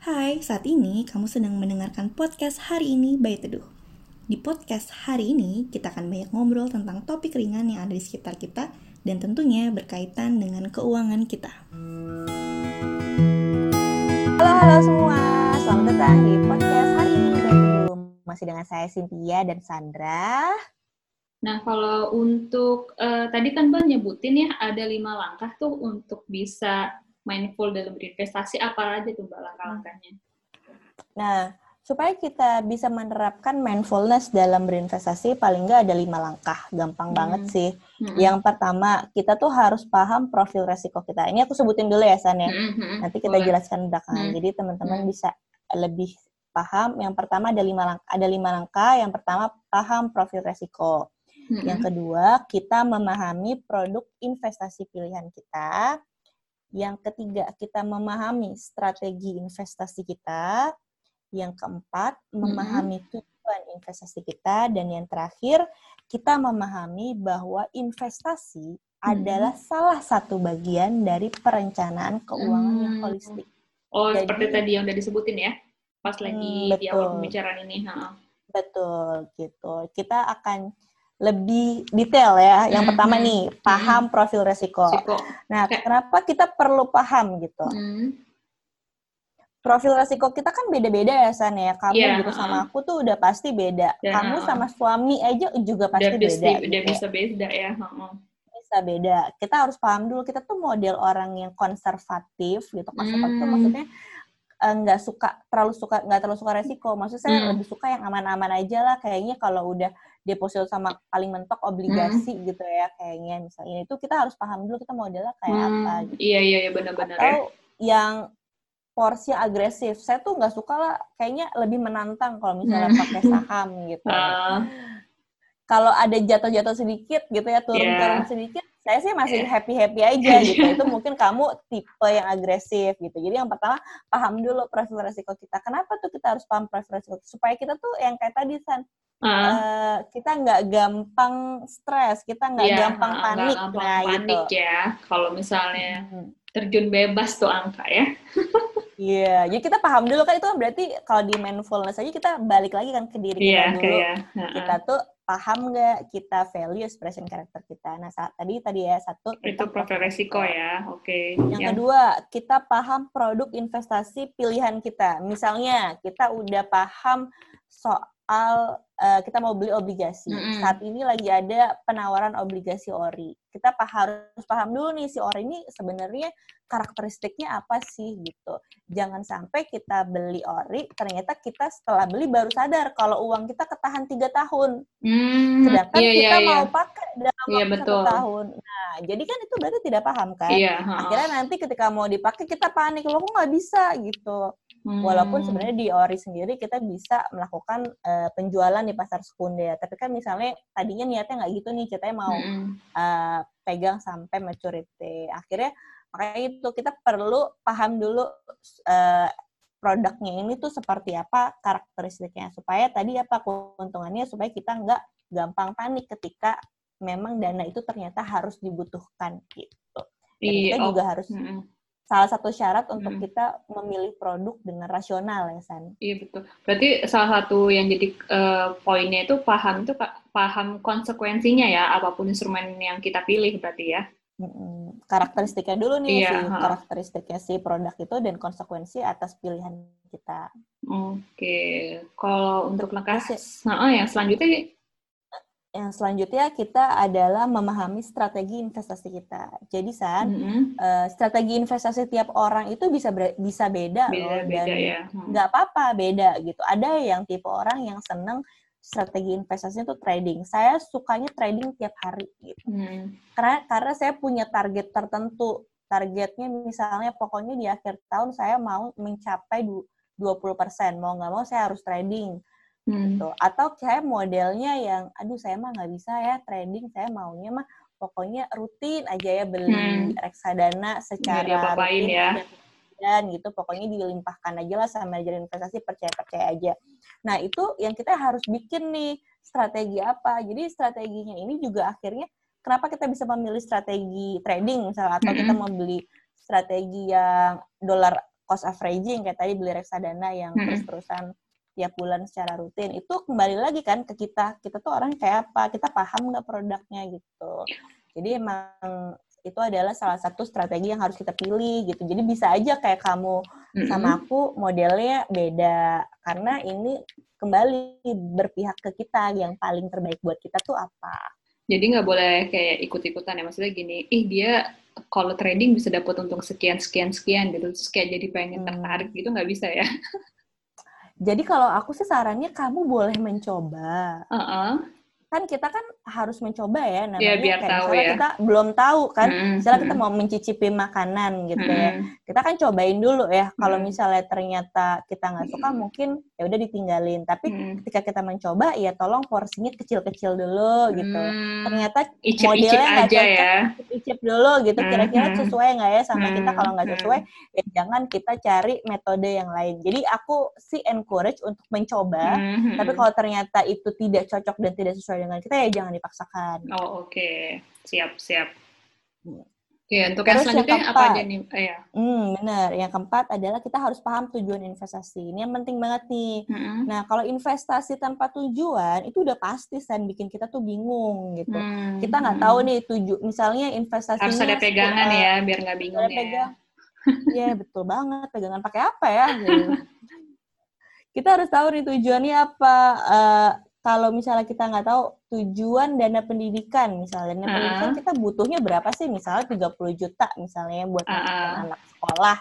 Hai, saat ini kamu sedang mendengarkan podcast hari ini by Teduh. Di podcast hari ini, kita akan banyak ngobrol tentang topik ringan yang ada di sekitar kita dan tentunya berkaitan dengan keuangan kita. Halo, halo semua. Selamat datang di podcast hari ini by Teduh. Masih dengan saya Cynthia dan Sandra. Nah, kalau untuk uh, tadi kan Bang nyebutin ya ada lima langkah tuh untuk bisa mindful dalam berinvestasi apa aja tuh mbak langkah-langkahnya? Nah, supaya kita bisa menerapkan mindfulness dalam berinvestasi, paling nggak ada lima langkah. Gampang hmm. banget sih. Hmm. Yang pertama, kita tuh harus paham profil resiko kita. Ini aku sebutin dulu ya, San ya. Hmm. hmm Nanti kita Boleh. jelaskan belakangan. Hmm. Jadi teman-teman hmm. bisa lebih paham. Yang pertama ada lima langkah. Ada lima langkah. Yang pertama paham profil resiko. Hmm. Yang kedua, kita memahami produk investasi pilihan kita. Yang ketiga, kita memahami strategi investasi kita. Yang keempat, memahami tujuan investasi kita. Dan yang terakhir, kita memahami bahwa investasi adalah salah satu bagian dari perencanaan keuangan yang holistik. Oh, Jadi, seperti tadi yang udah disebutin ya, pas lagi hmm, di awal pembicaraan ini. Ha. Betul, gitu. Kita akan lebih detail ya. Yang mm-hmm. pertama nih, paham mm-hmm. profil resiko. resiko. Nah, kenapa kita perlu paham gitu? Mm-hmm. Profil resiko kita kan beda-beda ya, San ya. Kamu yeah, gitu sama aku tuh udah pasti beda. Yeah, Kamu sama suami aja juga pasti udah beda. Udah gitu. bisa beda ya. Bisa beda. Kita harus paham dulu, kita tuh model orang yang konservatif gitu. Konservatif mm. tuh maksudnya eh, nggak uh, suka terlalu suka nggak terlalu suka resiko. Maksud saya mm. lebih suka yang aman-aman aja lah. Kayaknya kalau udah deposito sama paling mentok obligasi hmm. gitu ya kayaknya misalnya itu kita harus paham dulu kita modelnya kayak hmm. apa gitu. iya iya iya benar-benar atau ya. yang porsi agresif saya tuh nggak suka lah kayaknya lebih menantang kalau misalnya hmm. pakai saham gitu uh. kalau ada jatuh-jatuh sedikit gitu ya turun-turun yeah. sedikit saya sih masih happy happy aja gitu itu mungkin kamu tipe yang agresif gitu jadi yang pertama paham dulu profil resiko kita kenapa tuh kita harus paham profil resiko supaya kita tuh yang kayak tadi san uh, kita nggak gampang stres, kita nggak yeah, gampang panik, gampang nah panik gitu. ya. Kalau misalnya terjun bebas tuh angka ya. Iya, yeah, jadi kita paham dulu kan itu kan berarti kalau di mindfulness aja kita balik lagi kan ke diri yeah, kita dulu. Kayak, uh -uh. Kita tuh paham nggak kita value expression karakter kita. Nah, saat tadi tadi ya satu itu profil resiko ya. Oke. Okay. Yang, yang kedua, kita paham produk investasi pilihan kita. Misalnya, kita udah paham soal uh, kita mau beli obligasi. Mm -hmm. Saat ini lagi ada penawaran obligasi ori. Kita harus paham dulu nih si ori ini sebenarnya karakteristiknya apa sih gitu. Jangan sampai kita beli ori, ternyata kita setelah beli baru sadar kalau uang kita ketahan tiga tahun. Mm, Sedangkan iya, kita iya, mau iya. pakai dalam iya, waktu satu tahun. Nah, jadi kan itu berarti tidak paham kan? Iya, Akhirnya nanti ketika mau dipakai kita panik, loh kok nggak bisa gitu. Hmm. Walaupun sebenarnya di Ori sendiri kita bisa melakukan uh, penjualan di pasar sekunder, tapi kan misalnya tadinya niatnya nggak gitu nih, ceritanya mau hmm. uh, pegang sampai maturity. Akhirnya makanya itu kita perlu paham dulu uh, produknya ini tuh seperti apa karakteristiknya supaya tadi apa keuntungannya supaya kita nggak gampang panik ketika memang dana itu ternyata harus dibutuhkan gitu. Dan iya, kita oh. juga harus hmm salah satu syarat untuk hmm. kita memilih produk dengan rasional ya San. Iya betul. Berarti salah satu yang jadi uh, poinnya itu paham itu paham konsekuensinya ya apa pun instrumen yang kita pilih berarti ya. Hmm, karakteristiknya dulu nih iya, si karakteristiknya si produk itu dan konsekuensi atas pilihan kita. Oke, kalau untuk langkah nah, yang selanjutnya yang selanjutnya kita adalah memahami strategi investasi kita. Jadi San, mm -hmm. uh, strategi investasi tiap orang itu bisa bisa beda, beda loh beda, dan ya. hmm. nggak apa-apa beda gitu. Ada yang tipe orang yang seneng strategi investasi itu trading. Saya sukanya trading tiap hari gitu. Mm. Karena karena saya punya target tertentu. Targetnya misalnya pokoknya di akhir tahun saya mau mencapai 20%. Mau nggak mau saya harus trading hmm. gitu. Atau saya modelnya yang, aduh saya mah nggak bisa ya trading, saya maunya mah pokoknya rutin aja ya beli hmm. reksadana secara rutin ya. dan gitu pokoknya dilimpahkan aja lah sama manajer investasi percaya percaya aja nah itu yang kita harus bikin nih strategi apa jadi strateginya ini juga akhirnya kenapa kita bisa memilih strategi trading misalnya atau -hmm. kita membeli strategi yang dolar cost averaging kayak tadi beli reksadana yang hmm. terus-terusan tiap bulan secara rutin itu kembali lagi kan ke kita. Kita tuh orang kayak apa? Kita paham nggak produknya gitu. Jadi emang itu adalah salah satu strategi yang harus kita pilih gitu. Jadi bisa aja kayak kamu sama aku modelnya beda. Karena ini kembali berpihak ke kita yang paling terbaik buat kita tuh apa. Jadi nggak boleh kayak ikut-ikutan ya. Maksudnya gini ih dia kalau trading bisa dapat untung sekian sekian sekian gitu. Terus kayak jadi pengen tertarik gitu nggak bisa ya Jadi kalau aku sih sarannya kamu boleh mencoba. Uh -uh kan kita kan harus mencoba ya namanya ya, biar kayak tahu misalnya ya. kita belum tahu kan hmm, misalnya hmm. kita mau mencicipi makanan gitu hmm. ya kita kan cobain dulu ya kalau hmm. misalnya ternyata kita nggak suka hmm. mungkin ya udah ditinggalin tapi hmm. ketika kita mencoba ya tolong porsinya kecil-kecil dulu gitu hmm. ternyata icip, modelnya nggak cocok ya. icip dulu gitu hmm, kira-kira hmm. sesuai nggak ya sama hmm. kita kalau nggak sesuai ya jangan kita cari metode yang lain jadi aku sih encourage untuk mencoba hmm. tapi kalau ternyata itu tidak cocok dan tidak sesuai dengan kita ya jangan dipaksakan. Oh oke, okay. siap siap. Hmm. Oke, okay, untuk Terus yang selanjutnya yang apa aja nih? Eh, ya. Hmm, benar. Yang keempat adalah kita harus paham tujuan investasi. Ini yang penting banget nih. Mm-hmm. Nah, kalau investasi tanpa tujuan itu udah pasti san bikin kita tuh bingung gitu. Mm-hmm. Kita nggak tahu nih tuju, misalnya investasinya harus ada pegangan ya, biar nggak bingung ada ya. Pegang. Iya betul banget. Pegangan pakai apa ya? Gitu. kita harus tahu nih tujuannya apa. Uh, kalau misalnya kita nggak tahu tujuan dana pendidikan misalnya dana uh -huh. pendidikan kita butuhnya berapa sih misalnya 30 juta misalnya buat uh -huh. anak sekolah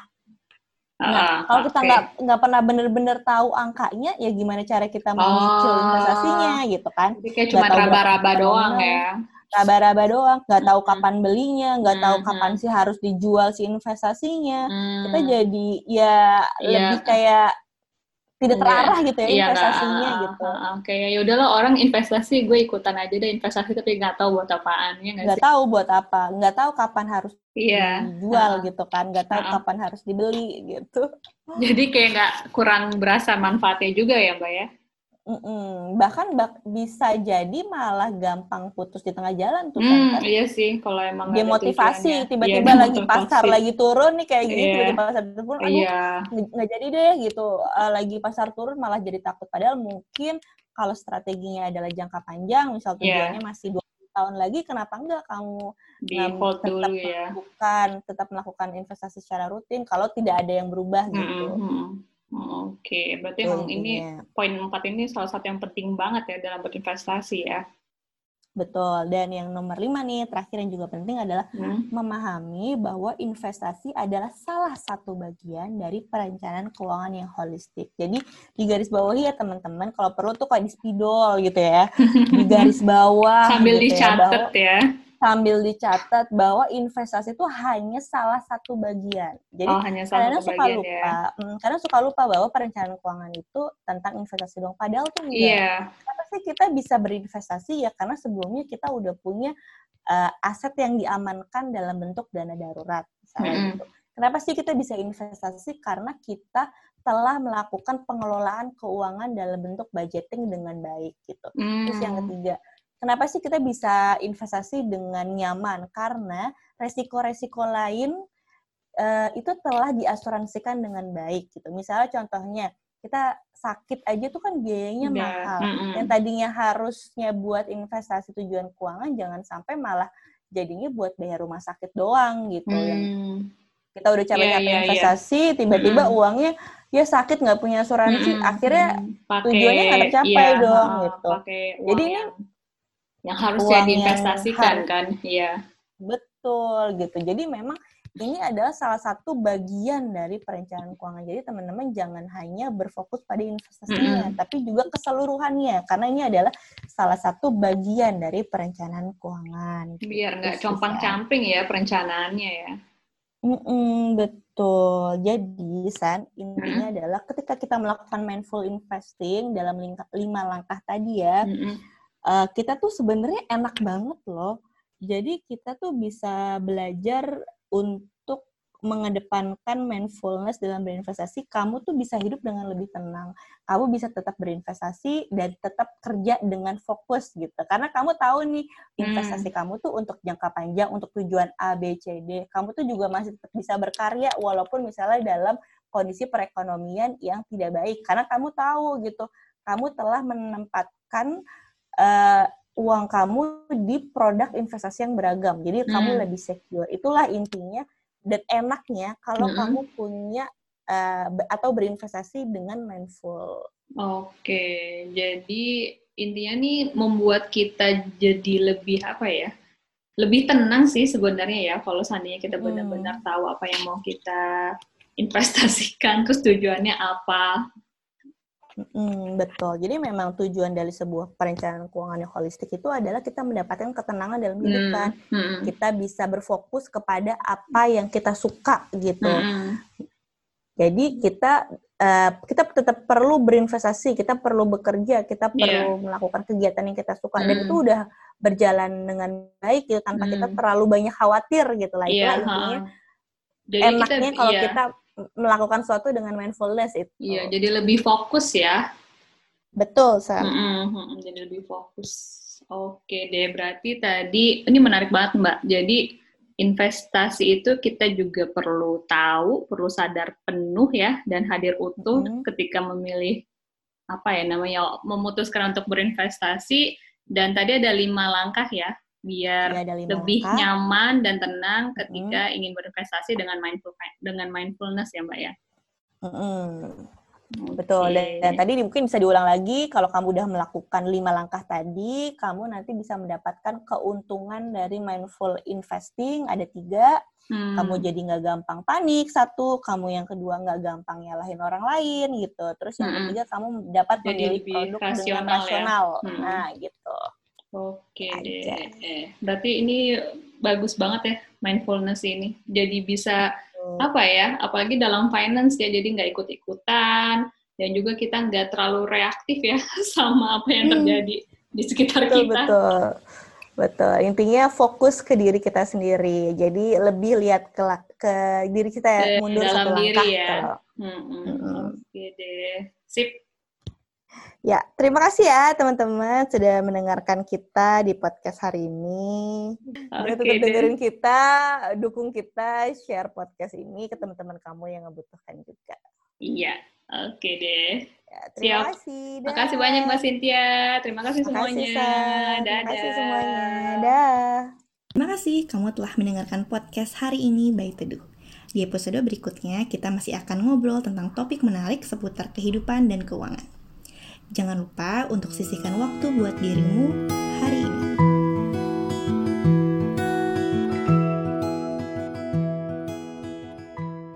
Nah, uh, kalau kita nggak okay. nggak pernah bener-bener tahu angkanya, ya gimana cara kita menyicil oh. investasinya gitu kan? Jadi kayak cuma raba-raba doang ya? Raba-raba doang, nggak tahu kapan belinya, nggak hmm. tahu kapan sih harus dijual si investasinya. Hmm. Kita jadi ya yeah. lebih kayak tidak terarah gitu ya iya, investasinya nah, gitu. Uh, Oke, okay. ya udahlah orang investasi gue ikutan aja deh investasi tapi nggak tahu buat apaan ya nggak tahu buat apa, nggak tahu kapan harus iya. dijual uh, gitu kan, nggak tahu uh, kapan harus dibeli gitu. Jadi kayak nggak kurang berasa manfaatnya juga ya mbak ya? Mm-mm. Bahkan bak bisa jadi malah gampang putus di tengah jalan tuh hmm, kan. Iya sih, kalau emang demotivasi tiba-tiba ya, lagi pasar lagi turun nih kayak gini, yeah. tiba-tiba pasar turun, aduh yeah. nggak jadi deh gitu. Uh, lagi pasar turun malah jadi takut. Padahal mungkin kalau strateginya adalah jangka panjang, misal iya. tujuannya yeah. masih dua tahun lagi, kenapa enggak kamu di hold tetap dulu ya. melakukan tetap melakukan investasi secara rutin kalau tidak ada yang berubah gitu. Mm-hmm. Oke, okay. berarti emang ini poin empat ini salah satu yang penting banget ya dalam berinvestasi ya. Betul. Dan yang nomor lima nih, terakhir yang juga penting adalah hmm. memahami bahwa investasi adalah salah satu bagian dari perencanaan keuangan yang holistik. Jadi di garis bawahi ya teman-teman, kalau perlu tuh kayak di spidol gitu ya, di garis bawah. Sambil gitu dicatat ya. ya sambil dicatat bahwa investasi itu hanya salah satu bagian. Jadi oh, hanya salah kadang satu suka bagian, lupa, ya. hmm, kadang suka lupa bahwa perencanaan keuangan itu tentang investasi dong. Padahal tuh enggak. Yeah. Kenapa sih kita bisa berinvestasi ya? Karena sebelumnya kita udah punya uh, aset yang diamankan dalam bentuk dana darurat, misalnya mm -hmm. gitu. Kenapa sih kita bisa investasi? Karena kita telah melakukan pengelolaan keuangan dalam bentuk budgeting dengan baik gitu. Mm. Terus yang ketiga, Kenapa sih kita bisa investasi dengan nyaman? Karena resiko-resiko lain uh, itu telah diasuransikan dengan baik gitu. Misalnya contohnya kita sakit aja tuh kan biayanya yeah. mahal. Mm -hmm. Yang tadinya harusnya buat investasi tujuan keuangan jangan sampai malah jadinya buat bayar rumah sakit doang gitu mm. yang kita udah capek-capek yeah, yeah, investasi tiba-tiba mm. uangnya ya sakit nggak punya asuransi mm -hmm. akhirnya pake, tujuannya nggak tercapai yeah, dong uh, gitu. Jadi ini yang harusnya diinvestasikan harus, kan iya. Betul gitu. Jadi memang ini adalah salah satu bagian dari perencanaan keuangan. Jadi teman-teman jangan hanya berfokus pada investasinya mm -hmm. tapi juga keseluruhannya. Karena ini adalah salah satu bagian dari perencanaan keuangan. Biar nggak compang camping ya perencanaannya ya. Mm -mm, betul. Jadi, San, intinya -hmm. adalah ketika kita melakukan mindful investing dalam lima langkah tadi ya, -hmm uh, kita tuh sebenarnya enak banget loh. Jadi kita tuh bisa belajar untuk mengedepankan mindfulness dalam berinvestasi, kamu tuh bisa hidup dengan lebih tenang. Kamu bisa tetap berinvestasi dan tetap kerja dengan fokus gitu. Karena kamu tahu nih investasi hmm. kamu tuh untuk jangka panjang, untuk tujuan A, B, C, D. Kamu tuh juga masih tetap bisa berkarya walaupun misalnya dalam kondisi perekonomian yang tidak baik karena kamu tahu gitu kamu telah menempatkan uh, uang kamu di produk investasi yang beragam jadi hmm. kamu lebih secure itulah intinya dan enaknya kalau hmm. kamu punya uh, atau berinvestasi dengan mindful oke jadi intinya nih membuat kita jadi lebih apa ya lebih tenang sih sebenarnya ya kalau seandainya kita benar-benar hmm. tahu apa yang mau kita investasikan terus tujuannya apa Hmm, betul. Jadi memang tujuan dari sebuah perencanaan keuangan yang holistik itu adalah kita mendapatkan ketenangan dalam hidup hmm. kan. Hmm. Kita bisa berfokus kepada apa yang kita suka gitu. Hmm. Jadi kita uh, kita tetap perlu berinvestasi, kita perlu bekerja, kita iya. perlu yeah. melakukan kegiatan yang kita suka hmm. dan itu udah berjalan dengan baik gitu tanpa hmm. kita terlalu banyak khawatir gitu lah. Yeah, intinya. Jadi enaknya kalau yeah. kita melakukan sesuatu dengan mindfulness itu. Iya, jadi lebih fokus ya. Betul, Sam. Mm -hmm, jadi lebih fokus. Oke deh, berarti tadi ini menarik banget Mbak. Jadi investasi itu kita juga perlu tahu, perlu sadar penuh ya dan hadir utuh mm -hmm. ketika memilih apa ya namanya memutuskan untuk berinvestasi dan tadi ada lima langkah ya biar ya, lebih langkah. nyaman dan tenang ketika hmm. ingin berinvestasi dengan mindful dengan mindfulness ya mbak ya. Hmm. Okay. Betul. Dan, dan tadi mungkin bisa diulang lagi kalau kamu udah melakukan lima langkah tadi, kamu nanti bisa mendapatkan keuntungan dari mindful investing ada tiga. Hmm. Kamu jadi nggak gampang panik satu, kamu yang kedua nggak gampang nyalahin orang lain gitu. Terus yang hmm. ketiga kamu dapat memilih produk dengan rasional. Ya? Hmm. Nah gitu. Oke deh. Eh, berarti ini bagus banget ya mindfulness ini. Jadi bisa hmm. apa ya? Apalagi dalam finance ya. Jadi nggak ikut-ikutan dan juga kita nggak terlalu reaktif ya sama apa yang hmm. terjadi hmm. di sekitar betul, kita. Betul. Betul. Intinya fokus ke diri kita sendiri. Jadi lebih lihat ke ke diri kita ya, mundur dalam satu diri langkah. Ya. Hmm, hmm. Hmm. Oke deh. Sip. Ya, terima kasih ya teman-teman sudah mendengarkan kita di podcast hari ini. Okay, tetap dengerin kita, dukung kita, share podcast ini ke teman-teman kamu yang membutuhkan juga. Iya, oke okay deh. Ya, terima Siap. kasih. Terima kasih banyak Mbak Cynthia. Terima kasih semuanya. Kasih, Dadah. Terima kasih semuanya. Dah. Terima kasih kamu telah mendengarkan podcast hari ini by Teduh. Di episode berikutnya, kita masih akan ngobrol tentang topik menarik seputar kehidupan dan keuangan. Jangan lupa untuk sisihkan waktu buat dirimu